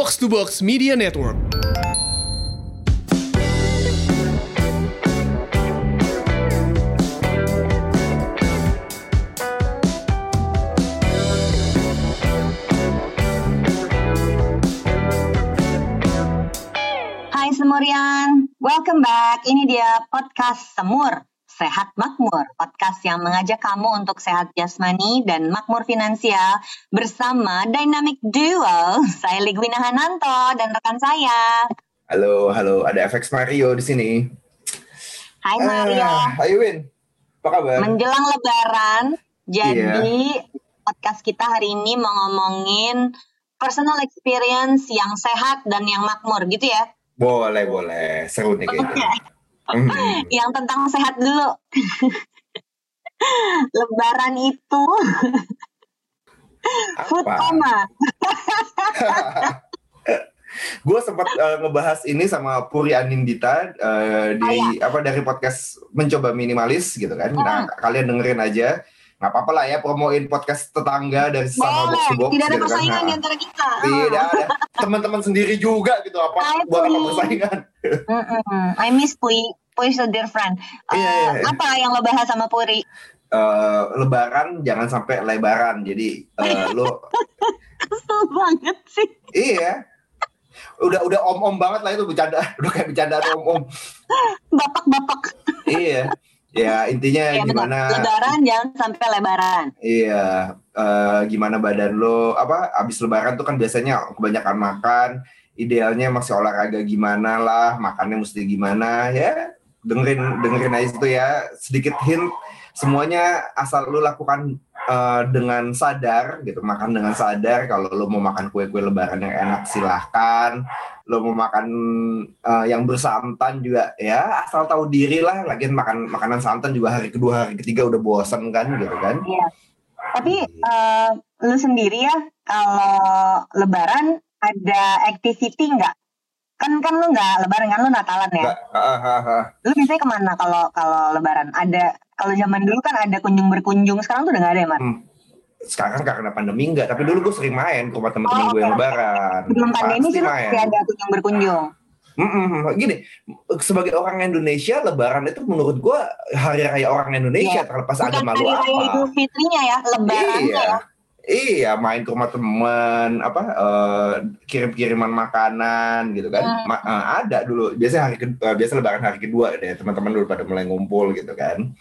Box to Box Media Network. Hai Semurian, welcome back. Ini dia podcast Semur, Sehat Makmur. Podcast yang mengajak kamu untuk sehat jasmani dan makmur finansial bersama Dynamic Duo. Saya Ligwina Hananto dan rekan saya. Halo, halo. Ada FX Mario di sini. Hai Maria. Ah, Hai Win. Apa kabar? Menjelang lebaran, jadi podcast kita hari ini mau ngomongin personal experience yang sehat dan yang makmur gitu ya. boleh, boleh. Seru nih kayaknya. Hmm. yang tentang sehat dulu. Lebaran itu food coma. Gue sempat eh, ngebahas ini sama Puri Anindita eh, di Ah, apa dari podcast mencoba minimalis gitu kan. Hmm. Nah, kalian dengerin aja. Nggak apa-apa lah ya promoin podcast tetangga dari sama box to box tidak ada gitu kan. persaingan di Nah, antara kita. Tidak ada. Teman-teman sendiri juga gitu apa Ah, buat apa persaingan. I miss Pui. Pui is a dear friend. Eh, Iya, iya, iya. Apa yang lo bahas sama Puri? Eh, lebaran jangan sampai lebaran. Jadi eh, lo Kesel banget sih. Iya. Udah udah om-om banget lah itu bercanda. Udah kayak bercanda om-om. Bapak-bapak. iya. Ya intinya Ya, gimana Lebaran jangan sampai lebaran. iya eh, gimana badan lo apa abis lebaran tuh kan biasanya kebanyakan makan idealnya masih olahraga gimana lah makannya mesti gimana ya dengerin dengerin aja itu ya. Sedikit hint semuanya asal lu lakukan eh, dengan sadar gitu. Makan dengan sadar. Kalau lo mau makan kue-kue lebaran yang enak silahkan. Lo mau makan eh, yang bersantan juga ya. Asal tahu diri lah. Lagian makan makanan santan juga hari kedua hari ketiga udah bosan kan gitu kan. Iya. Tapi eh, lu sendiri ya kalau lebaran ada activity nggak? Kan kan lu nggak lebaran kan lu Natalan ya. Nggak, ah. Lu biasanya ke mana kalau kalau lebaran? Ada kalau zaman dulu kan ada kunjung berkunjung, sekarang tuh udah nggak ada ya, Mar? Hmm. sekarang karena pandemi enggak tapi dulu gue sering main ke rumah teman-teman Oh, gue yang lebaran Sebelum pandemi sih lu masih ada kunjung berkunjung. Mm-mm. Gini, sebagai orang Indonesia, Lebaran itu menurut gue hari raya orang Indonesia Iya. terlepas Bukan agama hari lu raya apa. Idul Fitrinya ya, lebarannya Iya. ya. Iya, main ke rumah teman, apa eh, kirim-kiriman makanan gitu kan. Hmm. Ma- eh, ada dulu. Biasa hari ke- eh, biasa Lebaran hari kedua deh teman-teman dulu pada mulai ngumpul gitu kan.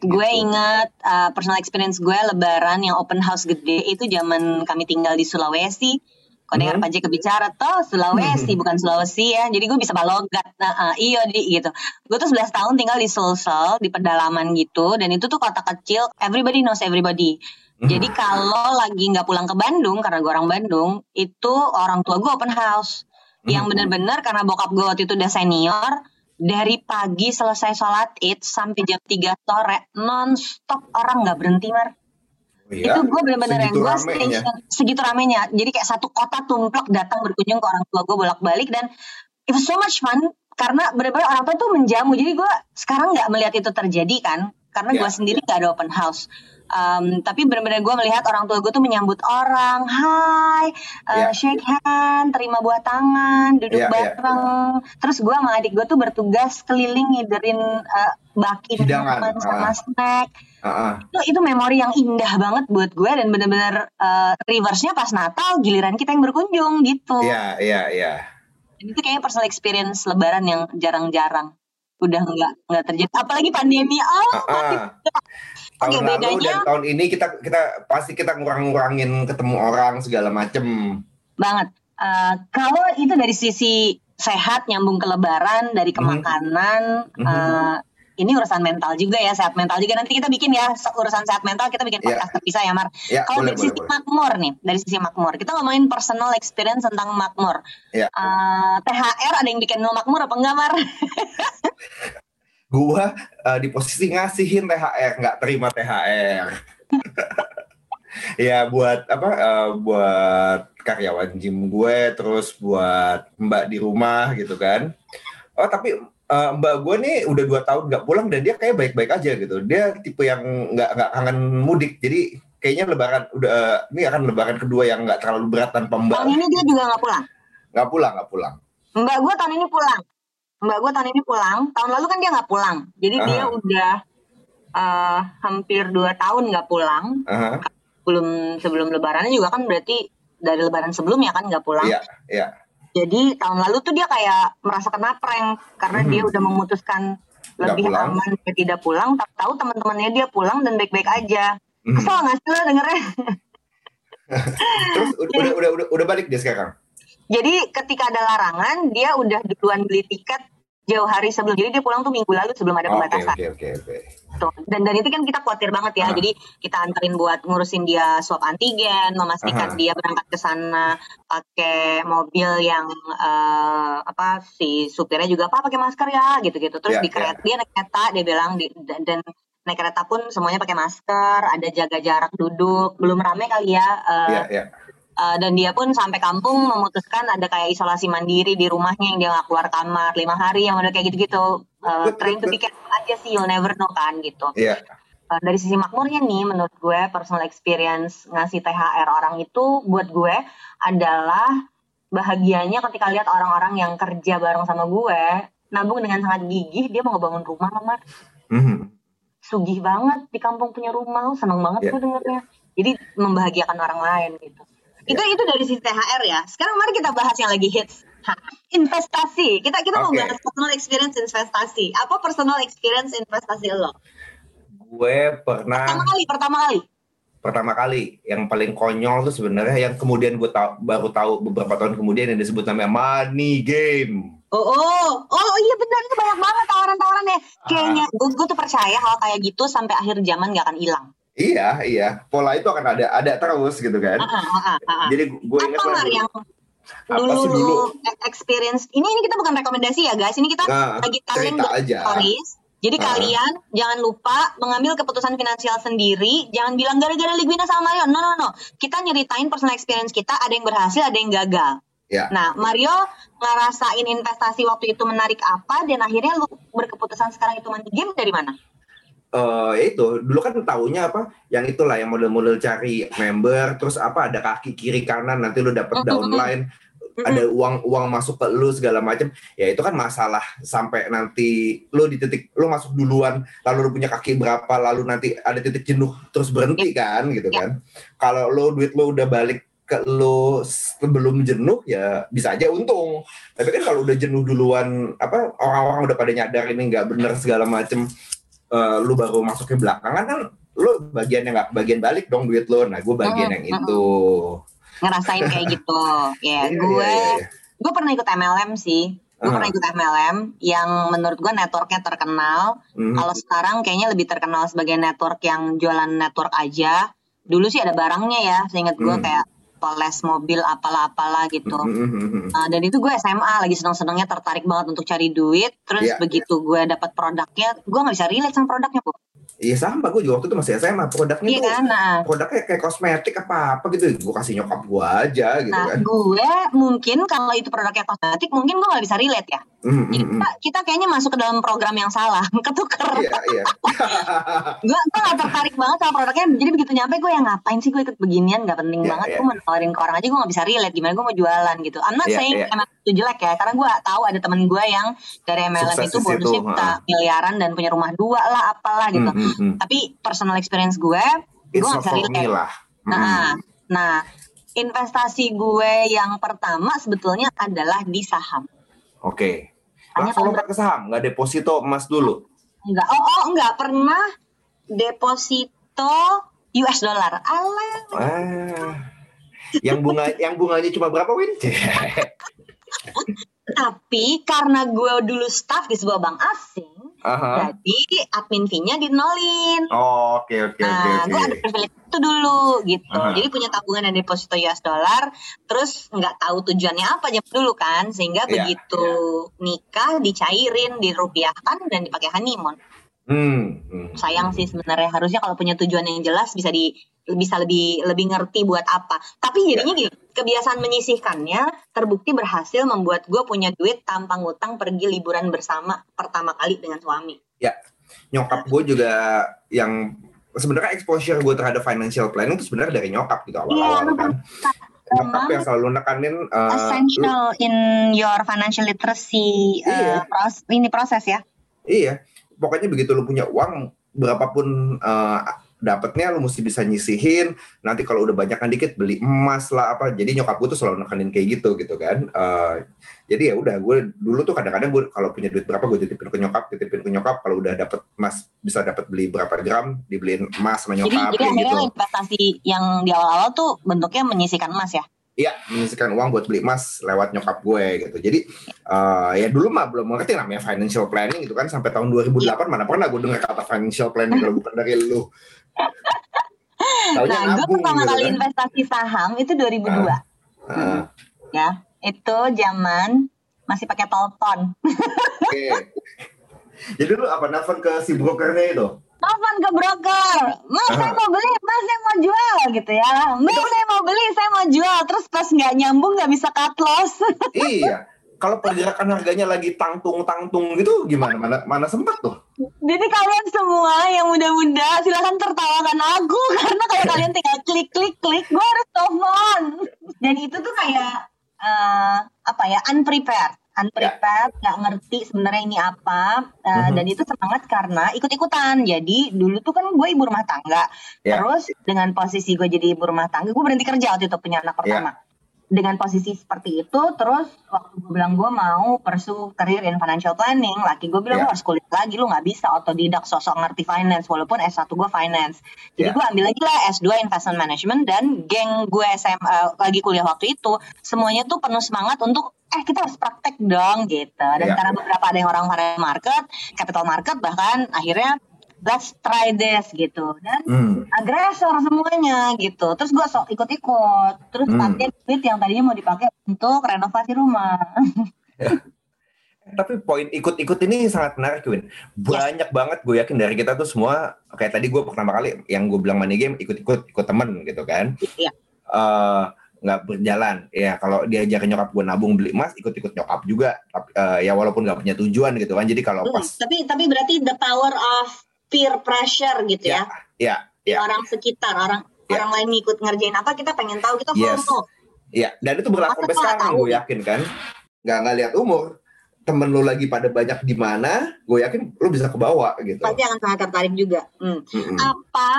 Gue Gitu. ingat uh, personal experience gue lebaran yang open house gede itu zaman kami tinggal di Sulawesi. Kau dengar Hmm. Pak Jeka bicara toh Sulawesi bukan Sulawesi ya. Jadi gue bisa balogat. Nah, uh, iya di gitu. Gue tuh 11 tahun tinggal di Sulsel di pedalaman gitu dan itu tuh kota kecil. Everybody knows everybody. Jadi kalau lagi nggak pulang ke Bandung karena gue orang Bandung, itu orang tua gue open house. Yang bener-bener karena bokap gue waktu itu udah senior, dari pagi selesai sholat id sampai jam 3 sore non-stop orang nggak berhenti mar. Oh iya, itu gue bener-bener yang gue station segitu ramenya. Jadi kayak satu kota tumplek datang berkunjung ke orang tua gue bolak-balik dan it was so much fun karena bener-bener orang tua tuh menjamu. Jadi gue sekarang nggak melihat itu terjadi kan karena gue Ya. sendiri nggak ada open house. Um, tapi benar-benar gue melihat orang tua gue tuh menyambut orang, hai, uh, Ya. shake hand, terima buah tangan, duduk Ya, ya. bareng. Terus gue sama adik gue tuh bertugas keliling ngiderin uh, Hidangan, minuman sama ah. snack. Ah. Itu, itu memori yang indah banget buat gue dan benar-benar uh, reverse-nya pas Natal giliran kita yang berkunjung gitu. Iya, iya, iya. Dan itu kayaknya personal experience Lebaran yang jarang-jarang udah nggak nggak terjadi. Apalagi pandemi. Oh, Ah, Oke, Tahun lalu bedanya- dan tahun ini kita kita pasti kita ngurang-ngurangin ketemu orang segala macem. banget. Uh, kalau itu dari sisi sehat nyambung ke lebaran dari Mhm. kemakanan Mhm. uh, ini urusan mental juga ya sehat mental juga nanti kita bikin ya urusan sehat mental kita bikin Iya. podcast terpisah ya Mar. Ya, Kalau dari boleh, sisi boleh. makmur nih dari sisi makmur kita ngomongin personal experience tentang makmur. Iya. Uh, THR ada yang bikin lo makmur apa enggak Mar? Gua eh, di posisi ngasihin THR, nggak terima THR. ya buat apa? eh, buat karyawan gym gue, terus buat mbak di rumah gitu kan. Oh tapi eh, mbak gue nih udah dua tahun nggak pulang dan dia kayak baik-baik aja gitu. Dia tipe yang nggak nggak kangen mudik. Jadi kayaknya lebaran udah ini akan lebaran kedua yang nggak terlalu berat tanpa mbak. Tahun ini dia juga nggak pulang. Nggak pulang, nggak pulang. Mbak gue tahun ini pulang. Mbak gue tahun ini pulang. Tahun lalu kan dia nggak pulang. Jadi Aha. dia udah eh, hampir dua tahun nggak pulang. Aha, Belum sebelum lebarannya juga kan berarti dari lebaran sebelumnya kan nggak pulang. Iya, iya. Jadi tahun lalu tuh dia kayak merasa kena prank karena Mhm. dia udah memutuskan lebih pulang. aman dia tidak pulang. Tak tahu teman-temannya dia pulang dan baik-baik aja. Mhm. Kesel nggak sih lo dengernya? Terus udah, udah udah udah udah balik dia sekarang. Jadi ketika ada larangan dia udah duluan beli tiket jauh hari sebelum. Jadi dia pulang tuh minggu lalu sebelum ada pembatasan. oke oke oke. Tuh. Dan dan itu kan kita khawatir banget ya. Ah. Jadi kita anterin buat ngurusin dia swab antigen, memastikan Aha. dia berangkat ke sana pakai mobil yang eh, apa si supirnya juga apa pakai masker ya gitu-gitu. Terus Ya, di kereta dia naik kereta dia bilang di, dan, dan naik kereta pun semuanya pakai masker, ada jaga jarak duduk, belum rame kali ya. eh, Iya iya. Uh, dan dia pun sampai kampung memutuskan ada kayak isolasi mandiri di rumahnya yang dia nggak keluar kamar lima hari yang udah kayak gitu-gitu uh, trying to careful aja sih you'll never know kan gitu Iya. Uh, dari sisi makmurnya nih menurut gue personal experience ngasih THR orang itu buat gue adalah bahagianya ketika lihat orang-orang yang kerja bareng sama gue nabung dengan sangat gigih dia mau ngebangun rumah Lamar Mhm. sugih banget di kampung punya rumah seneng banget Iya. gue dengernya jadi membahagiakan orang lain gitu itu itu dari sisi THR ya. Sekarang mari kita bahas yang lagi hits. Hah, investasi. Kita kita mau Oke. bahas personal experience investasi. Apa personal experience investasi lo? Gue pernah pertama kali pertama kali. Pertama kali. Yang paling konyol tuh sebenarnya yang kemudian gue tahu baru tahu beberapa tahun kemudian yang disebut namanya money game. oh oh. Oh iya benar. Itu banyak banget tawaran-tawarannya Ah. kayaknya gue, gue tuh percaya hal kayak gitu sampai akhir zaman gak akan hilang Iya, iya. Pola itu akan ada ada terus gitu kan. Ah, ah, ah. Jadi gue ingat apa yang Apa dulu, sih dulu? experience ini ini kita bukan rekomendasi ya guys ini kita Nah, lagi telling aja. stories jadi Ah. kalian jangan lupa mengambil keputusan finansial sendiri jangan bilang gara-gara Ligwina sama Mario no no no kita nyeritain personal experience kita ada yang berhasil ada yang gagal Ya. nah Mario ngerasain investasi waktu itu menarik apa dan akhirnya lu berkeputusan sekarang itu money game dari mana eh ya itu. Dulu kan taunya apa? Yang itulah yang model-model cari member terus apa? Ada kaki kiri kanan nanti lu dapet Mhm. downline ada uang uang masuk ke lu segala macam ya itu kan masalah sampai nanti lu di titik lu masuk duluan lalu lu punya kaki berapa lalu nanti ada titik jenuh terus berhenti kan gitu Ya. kan. Kalau lu duit lu udah balik ke lu sebelum jenuh ya bisa aja untung. Tapi kan kalau udah jenuh duluan apa orang-orang udah pada nyadar ini nggak bener segala macem eh, lu baru masuk ke belakangan kan lu bagian yang nggak bagian balik dong duit lu nah gue bagian Mhm, yang itu ngerasain kayak gitu ya Iya, gue iya, iya. gue pernah ikut MLM sih gue Ah. pernah ikut MLM yang menurut gue networknya terkenal Mhm. Kalau sekarang kayaknya lebih terkenal sebagai network yang jualan network aja. Dulu sih ada barangnya ya, seingat gue Hmm. kayak poles mobil apalah-apalah gitu. Mhm. Uh, dan itu gue SMA lagi seneng-senengnya tertarik banget untuk cari duit. Terus Iya, begitu gue dapat produknya, gue nggak bisa relate sama produknya bu. Iya sama, gue juga waktu itu masih SMA. Produknya Iya tuh kan? Nah, produknya kayak kosmetik apa apa gitu. Gue kasih nyokap gue aja gitu nah kan. gue mungkin kalau itu produknya kosmetik, mungkin gue nggak bisa relate ya. Jadi mhm. kita, kita kayaknya masuk ke dalam program yang salah, ketuker. Iya iya. gue gue gak tertarik banget sama produknya jadi begitu nyampe gue yang ngapain sih gue ikut beginian gak penting Iya, banget iya. gue nawarin ke orang aja gue gak bisa relate gimana gue mau jualan gitu I'm not Iya, saying iya. MLM itu jelek ya karena gue tahu ada temen gue yang dari MLM Sukses itu bonusnya bisa miliaran dan punya rumah dua lah apalah gitu Mhm, mhm. tapi personal experience gue gue It's gak not bisa relate lah. Nah nah investasi gue yang pertama sebetulnya adalah di saham Oke. Hanya Langsung lompat ke saham, nggak deposito emas dulu. enggak oh oh enggak pernah deposito US dollar alah Ah. Yang bunga yang bunganya cuma berapa Win? Tapi karena gue dulu staff di sebuah bank asing, Aha. jadi admin fee-nya dinolin. Oh, Oke oke oke Nah, oke. gue ada privilege itu dulu gitu. Aha. Jadi punya tabungan dan deposito US dollar, terus nggak tahu tujuannya apa jam dulu kan, sehingga Iya, begitu nikah dicairin, dirupiahkan dan dipakai honeymoon. Hmm. hmm. Sayang sih sebenarnya harusnya kalau punya tujuan yang jelas bisa di bisa lebih lebih ngerti buat apa. Tapi jadinya gini, kebiasaan menyisihkannya terbukti berhasil membuat gue punya duit tanpa ngutang pergi liburan bersama pertama kali dengan suami. nyokap gue juga yang sebenarnya exposure gue terhadap financial planning itu sebenarnya dari nyokap gitu Iya, awal-awal lu kan. Nyokap yang selalu nekanin uh, lu- essential in your financial literacy uh, Iya. pros- ini proses ya. Iya, pokoknya begitu lu punya uang berapapun eh, dapatnya lu mesti bisa nyisihin. Nanti kalau udah banyak dikit beli emas lah apa. Jadi nyokap gue tuh selalu nekanin kayak gitu gitu kan. Eh, jadi ya udah gue dulu tuh kadang-kadang gue kalau punya duit berapa gue titipin ke nyokap, titipin ke nyokap. Kalau udah dapet emas bisa dapat beli berapa gram dibeliin emas sama Jadi nyokap jadi akhirnya gitu. investasi yang di awal-awal tuh bentuknya menyisikan emas ya. Iya, menyisikan uang buat beli emas lewat nyokap gue gitu. Jadi eh, ya dulu mah belum ngerti namanya financial planning gitu kan sampai tahun 2008 mana pernah gue dengar kata financial planning kalau bukan dari lu. Taunya Nah, gue pertama gitu kali kan. investasi saham itu 2002 Ah, ya. Itu zaman masih pakai telepon. Oke. Jadi lu apa nelfon ke si brokernya itu? Telepon ke broker, mas saya mau beli, mas saya mau jual gitu ya. Mas saya mau beli, saya mau jual. Terus pas nggak nyambung nggak bisa cut loss. iya. Kalau pergerakan harganya lagi tangtung-tangtung gitu gimana? Mana mana sempat tuh? Jadi kalian semua yang muda-muda silahkan tertawakan aku karena kalau kalian tinggal klik klik klik gue harus telepon. Dan itu tuh kayak eh, apa ya unprepared, unprepared nggak ngerti sebenarnya ini apa Eh, Mhm. dan itu semangat karena ikut-ikutan. Jadi dulu tuh kan gue ibu rumah tangga. Ya. Terus dengan posisi gue jadi ibu rumah tangga, gue berhenti kerja waktu itu punya anak pertama. Dengan posisi seperti itu, terus waktu gue bilang gue mau pursue career in financial planning, laki gue bilang Ya. lu harus kuliah lagi, lu nggak bisa otodidak sosok ngerti finance, walaupun S1 gue finance. Jadi Ya. gue ambil lagi lah S2 investment management dan geng gue SMA lagi kuliah waktu itu, semuanya tuh penuh semangat untuk eh kita harus praktek dong gitu. Dan Ya. karena beberapa ada yang orang market, capital market bahkan akhirnya let's try this gitu. Dan Hmm. agresor semuanya gitu. Terus gue sok ikut-ikut. Terus Hmm. pakai duit yang tadinya mau dipakai untuk renovasi rumah. Tapi poin ikut-ikut ini sangat menarik, Win. Banyak banget gue yakin dari kita tuh semua kayak tadi gue pertama kali yang gue bilang money game ikut-ikut ikut temen gitu kan. Iya. Eh, nggak berjalan ya kalau diajak nyokap gue nabung beli emas ikut-ikut nyokap juga tapi eh, ya walaupun nggak punya tujuan gitu kan jadi kalau Hmm, pas Tapi tapi berarti the power of peer pressure gitu ya. ya Di ya Orang sekitar, orang Ya. orang lain ngikut ngerjain apa kita pengen tahu kita Yes. Ya dan itu berlaku sampai sekarang gue yakin kan nggak nggak lihat umur temen lu lagi pada banyak di mana gue yakin lu bisa kebawa gitu Pasti akan sangat tertarik juga. Hmm. Mm-mm. Apa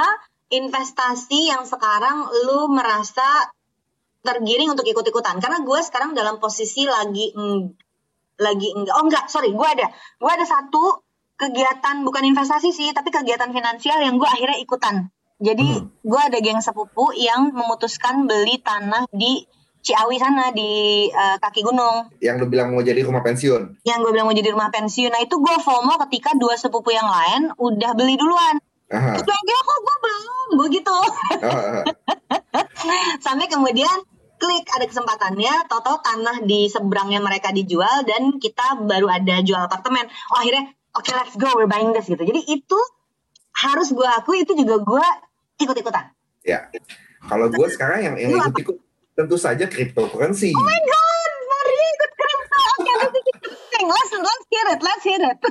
investasi yang sekarang lu merasa tergiring untuk ikut-ikutan? Karena gue sekarang dalam posisi lagi eng- lagi enggak oh enggak sorry gue ada gue ada satu kegiatan bukan investasi sih tapi kegiatan finansial yang gue akhirnya ikutan jadi Hmm. gue ada geng sepupu yang memutuskan beli tanah di Ciawi sana di eh, kaki gunung yang lu bilang mau jadi rumah pensiun yang gue bilang mau jadi rumah pensiun nah itu gue FOMO ketika dua sepupu yang lain udah beli duluan Aha. terus gue kok gue belum gue gitu Oh, oh. sampai kemudian klik ada kesempatannya. Tahu-tahu tanah di seberangnya mereka dijual dan kita baru ada jual apartemen. Oh akhirnya oke let's go we're buying this gitu. Jadi itu harus gue akui itu juga gue ikut-ikutan. Ya. Kalau gue sekarang yang yang ikut-ikut tentu saja cryptocurrency. Oh my god Maria ikut kripto oke interesting let's let's hear it let's hear it.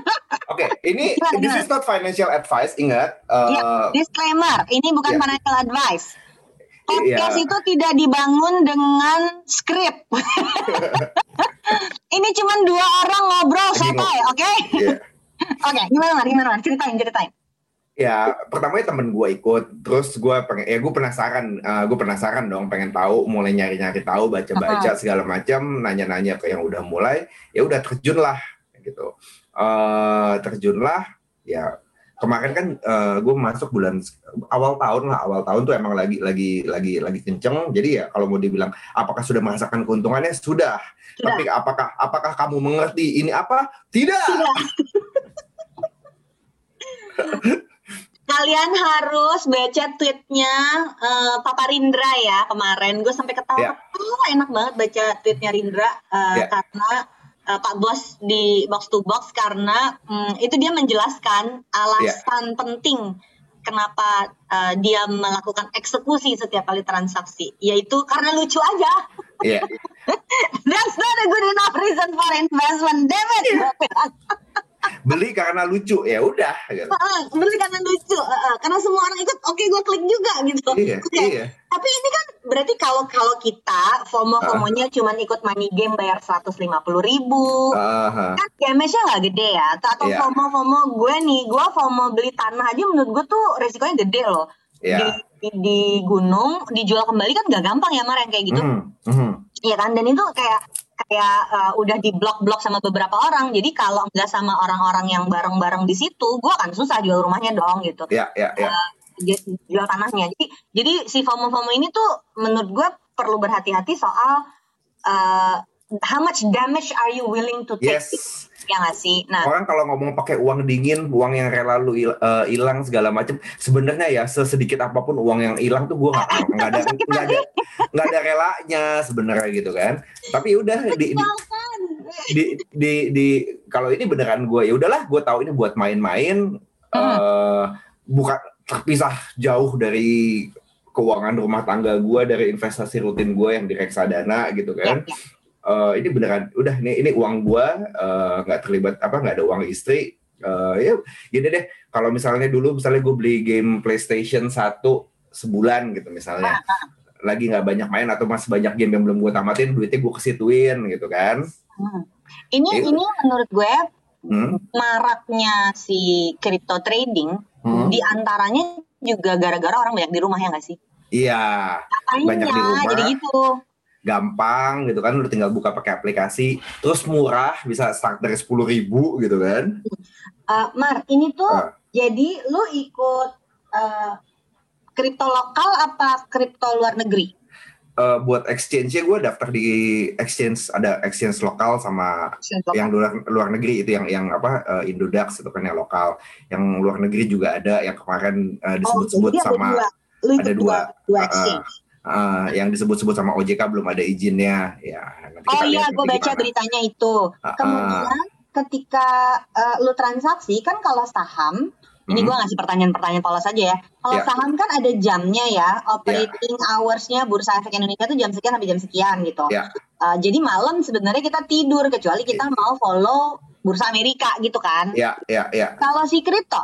Oke, ini Gimana, this is not financial advice. Ingat, uh, Iya, disclaimer ini bukan Iya. financial advice podcast Iya. itu tidak dibangun dengan skrip ini cuma dua orang ngobrol sotoy oke Iya. Oke, gimana Mar? Gimana Mar? Ceritain, ceritain. ya pertamanya temen gue ikut, terus gue pengen, ya gue penasaran, uh, gue penasaran dong, pengen tahu, mulai nyari-nyari tahu, baca-baca segala macam, nanya-nanya ke yang udah mulai, ya udah terjun lah, gitu. Uh, terjun lah, ya kemarin kan uh, gue masuk bulan awal tahun lah, awal tahun tuh emang lagi lagi lagi lagi kenceng, jadi ya kalau mau dibilang apakah sudah merasakan keuntungannya sudah, Sudah. tapi apakah apakah kamu mengerti ini apa? Tidak. Tidak. Kalian harus baca tweetnya eh, Papa Rindra ya kemarin. Gue sampai ketawa. Ya. Oh, enak banget baca tweetnya Rindra eh, Ya. karena eh, Pak Bos di box to box karena mm, itu dia menjelaskan alasan penting kenapa eh, dia melakukan eksekusi setiap kali transaksi, yaitu karena lucu aja. Iya. That's not a good enough reason for investment, damn it. Bilang. beli karena lucu ya udah gitu. Beli karena lucu karena semua orang ikut oke gue klik juga gitu Iya, iya. tapi ini kan berarti kalau kalau kita FOMO FOMOnya cuman ikut money game bayar seratus lima puluh ribu Aha. kan damage-nya nggak gede ya atau Iya. FOMO FOMO gue nih gue FOMO beli tanah aja menurut gue tuh resikonya gede loh Ya. di, di, di gunung dijual kembali kan gak gampang ya Mar yang kayak gitu Mhm, mhm. Iya kan dan itu kayak kayak uh, udah di blok-blok sama beberapa orang jadi kalau nggak sama orang-orang yang bareng-bareng di situ gue akan susah jual rumahnya dong gitu Ya, ya, ya. ju- jual tanahnya jadi jadi si FOMO FOMO ini tuh menurut gue perlu berhati-hati soal uh, how much damage are you willing to take Yes. Ya nggak sih? Nah. Orang kalau ngomong pakai uang dingin, uang yang rela lu eh, hilang segala macam, sebenarnya ya sesedikit apa pun uang yang hilang tuh gue nggak nggak ada nggak ada nggak ada relanya sebenarnya gitu kan. Tapi udah di, di, di di di kalau ini beneran gue ya udahlah gue tahu ini buat main-main eh bukan terpisah jauh dari keuangan rumah tangga gue dari investasi rutin gue yang di reksadana gitu kan. Ya, ya. Eh, ini beneran udah nih ini uang gue eh, nggak terlibat apa nggak ada uang istri Eh, ya gini deh kalau misalnya dulu misalnya gue beli game PlayStation 1 sebulan gitu misalnya lagi nggak banyak main atau masih banyak game yang belum gue tamatin duitnya gue kesituin gitu kan Hmm. Ini Iya. ini menurut gue Hmm, maraknya si crypto trading hmm. di antaranya juga gara-gara orang banyak di rumah ya nggak sih? Iya, Banyak di rumah. jadi gitu. Gampang gitu kan, lu tinggal buka pakai aplikasi, terus murah, bisa start dari sepuluh ribu gitu kan. Eh, Mar, ini tuh Ah. jadi lu ikut eh, kripto lokal apa kripto luar negeri? Eh, buat exchange-nya gue daftar di exchange, ada exchange lokal sama yang luar luar negeri itu yang yang apa eh, Indodax itu kan yang lokal, yang luar negeri juga ada yang kemarin eh, disebut-sebut Oh, jadi ada sama dua. Lu ikut ada dua, dua. dua Ah, eh, yang disebut-sebut sama OJK belum ada izinnya, ya. Nanti oh iya, gue baca gimana. beritanya itu. Ah, ah. Kemudian ketika eh, lu transaksi kan kalau saham Ini Hmm. gue ngasih pertanyaan-pertanyaan polos aja ya. Kalau Ya. saham kan ada jamnya ya, operating hours-nya Bursa Efek Indonesia tuh jam sekian sampai jam sekian gitu. Ya. Uh, jadi malam sebenarnya kita tidur kecuali kita mau follow Bursa Amerika gitu kan. Ya, ya, ya. Kalau si kripto,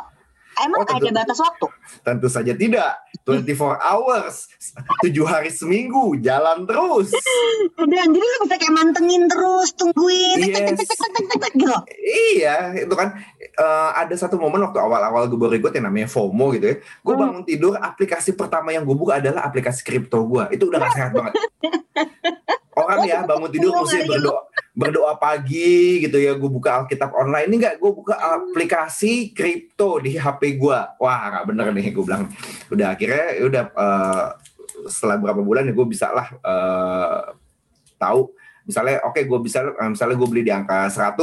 emang Oh, tentu. ada batas waktu? Tentu saja tidak. 24 hours, 7 hari seminggu, jalan terus. Dan jadi lu bisa kayak mantengin terus, tungguin, tek, tek, Yes. tek, tek, tek, tek, tek, tek, gitu. Iya, itu kan eh, ada satu momen waktu awal-awal gue baru ikut yang namanya FOMO gitu ya. Gue Hmm. bangun tidur, aplikasi pertama yang gue buka adalah aplikasi kripto gue. Itu udah gak sehat banget. Orang ya bangun tidur mesti berdoa berdoa pagi gitu ya. Gue buka Alkitab online. Ini enggak, gue buka aplikasi kripto di HP gue. Wah, nggak bener nih gue bilang. Udah akhirnya ya udah eh, setelah berapa bulan ya gue bisa lah eh, tahu misalnya oke gue bisa eh, misalnya gue beli di angka 100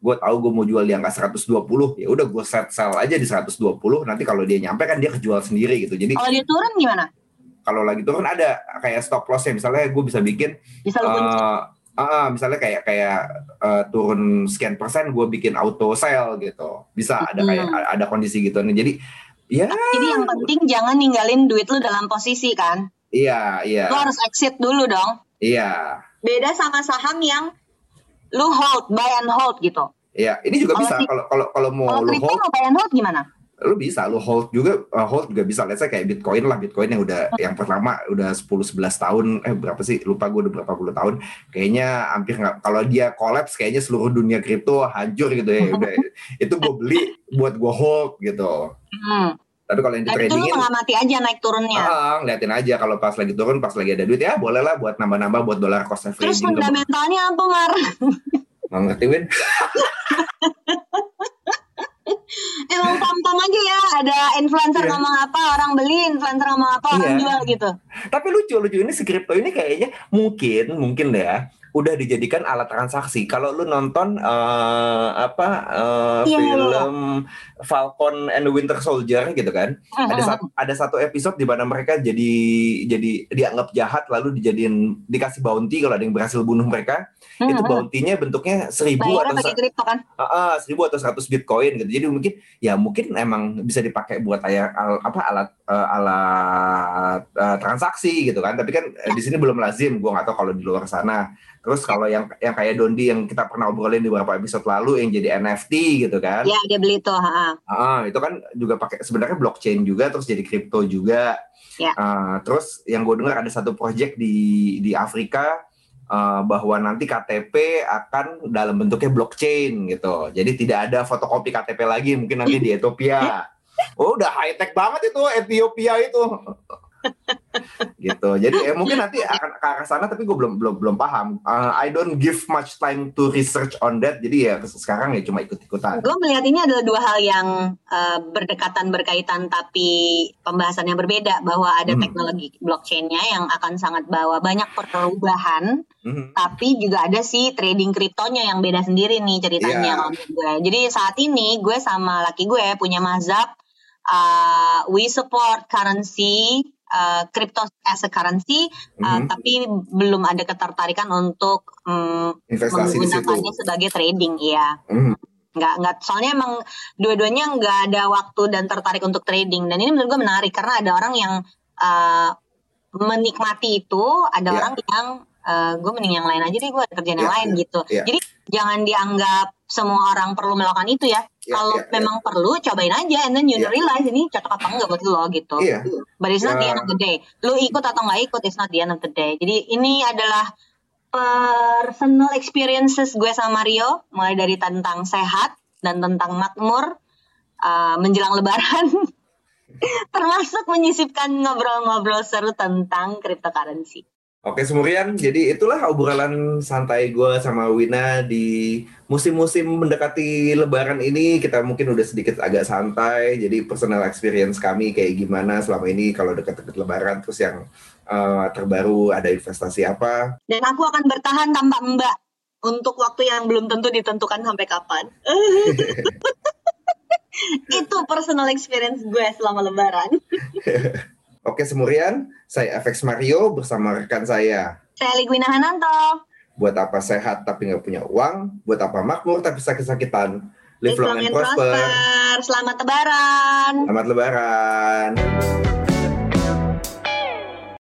gue tahu gue mau jual di angka 120 ya udah gue set sell aja di 120 nanti kalau dia nyampe kan dia kejual sendiri gitu jadi Kalau dia turun gimana? kalau lagi turun ada kayak stop lossnya misalnya gue bisa bikin Bisa ah, misalnya kayak kayak eh, turun sekian persen gue bikin auto sell gitu bisa ada kayak Hmm. ada kondisi gitu nih jadi ya Jadi yang penting jangan ninggalin duit lu dalam posisi kan. iya iya Lu harus exit dulu dong. iya Beda sama saham yang lu hold, buy and hold gitu. iya ini juga Kalau bisa kalau kalau kalau mau Kalau lu hold mau buy and hold gimana? Lu bisa lu hold juga uh, hold juga bisa let's say kayak Bitcoin lah Bitcoin yang udah yang pertama udah 10 11 tahun eh berapa sih lupa gue udah berapa puluh tahun kayaknya hampir nggak kalau dia collapse kayaknya seluruh dunia kripto hancur gitu ya udah itu gue beli buat gue hold gitu Hmm. tapi kalau yang di Tapi itu mengamati aja naik turunnya. ah, ngeliatin aja kalau pas lagi turun pas lagi ada duit ya boleh lah buat nambah-nambah buat dolar cost Terus averaging tuh. fundamentalnya apa Mar? nggak ngerti Win Emang pam-pam aja ya. Ada influencer Iya. ngomong apa, orang beli, influencer ngomong apa, orang Iya. jual gitu. Tapi lucu lucu ini si kripto ini kayaknya mungkin mungkin deh ya udah dijadikan alat transaksi. Kalau lu nonton eh, apa eh, Iya, iya, iya. film Falcon and the Winter Soldier gitu kan? Ada satu ada satu episode di mana mereka jadi jadi dianggap jahat lalu dijadiin dikasih bounty kalau ada yang berhasil bunuh mereka. Hmm, Itu hmm. bounty-nya bentuknya seribu Bayarnya atau kripto kan? Ah, ah, seribu atau 100 bitcoin gitu. Jadi mungkin ya mungkin emang bisa dipakai buat aya- al- apa alat eh, alat eh, transaksi gitu kan. Tapi kan eh, di sini belum lazim. Gua nggak tahu kalau di luar sana. Terus kalau yang yang kayak Dondi yang kita pernah obrolin di beberapa episode lalu yang jadi NFT gitu kan. Iya, dia beli tuh. Ah, itu kan juga pakai sebenarnya blockchain juga terus jadi kripto juga. Ya. Uh, terus yang gue dengar ada satu project di di Afrika uh, bahwa nanti KTP akan dalam bentuknya blockchain gitu. Jadi tidak ada fotokopi KTP lagi mungkin nanti di Ethiopia. Oh, udah high tech banget itu Ethiopia itu gitu. Jadi eh, mungkin nanti akan ke arah sana tapi gue belum belum belum paham. Uh, I don't give much time to research on that. Jadi ya sekarang ya cuma ikut-ikutan. Gue melihat ini adalah dua hal yang uh, berdekatan berkaitan tapi pembahasan yang berbeda bahwa ada hmm. teknologi blockchainnya yang akan sangat bawa banyak perubahan. Hmm. Tapi juga ada sih trading kriptonya yang beda sendiri nih ceritanya yeah. gue. Jadi saat ini gue sama laki gue punya mazhab uh, we support currency uh, crypto as a currency, uh, mm-hmm. tapi belum ada ketertarikan untuk um, menggunakannya sebagai trading, ya. Mm-hmm. Nggak, nggak, soalnya emang dua-duanya nggak ada waktu dan tertarik untuk trading. Dan ini menurut gue menarik karena ada orang yang uh, menikmati itu, ada yeah. orang yang uh, gue mending yang lain aja deh, gue ada kerjaan yeah, yang lain yeah, gitu. Yeah. Jadi jangan dianggap semua orang perlu melakukan itu ya. Yeah, Kalau yeah, memang yeah. perlu, cobain aja, and then you yeah. realize ini cocok apa enggak buat lo gitu. Yeah. But it's not yeah. the end of the day. Lo ikut atau nggak ikut, it's not the end of the day. Jadi ini adalah personal experiences gue sama Mario, mulai dari tentang sehat dan tentang makmur uh, menjelang Lebaran. termasuk menyisipkan ngobrol-ngobrol seru tentang cryptocurrency. Oke Semurian, jadi itulah obrolan santai gue sama Wina di musim-musim mendekati Lebaran ini. Kita mungkin udah sedikit agak santai, jadi personal experience kami kayak gimana selama ini kalau dekat-dekat Lebaran. Terus yang uh, terbaru ada investasi apa. Dan aku akan bertahan tanpa mbak untuk waktu yang belum tentu ditentukan sampai kapan. Itu personal experience gue selama Lebaran. Oke Semurian, saya FX Mario bersama rekan saya. Saya Ligwina Hananto. Buat apa sehat tapi nggak punya uang? Buat apa makmur tapi sakit-sakitan? Live long and prosper. Selamat Lebaran. Selamat Lebaran.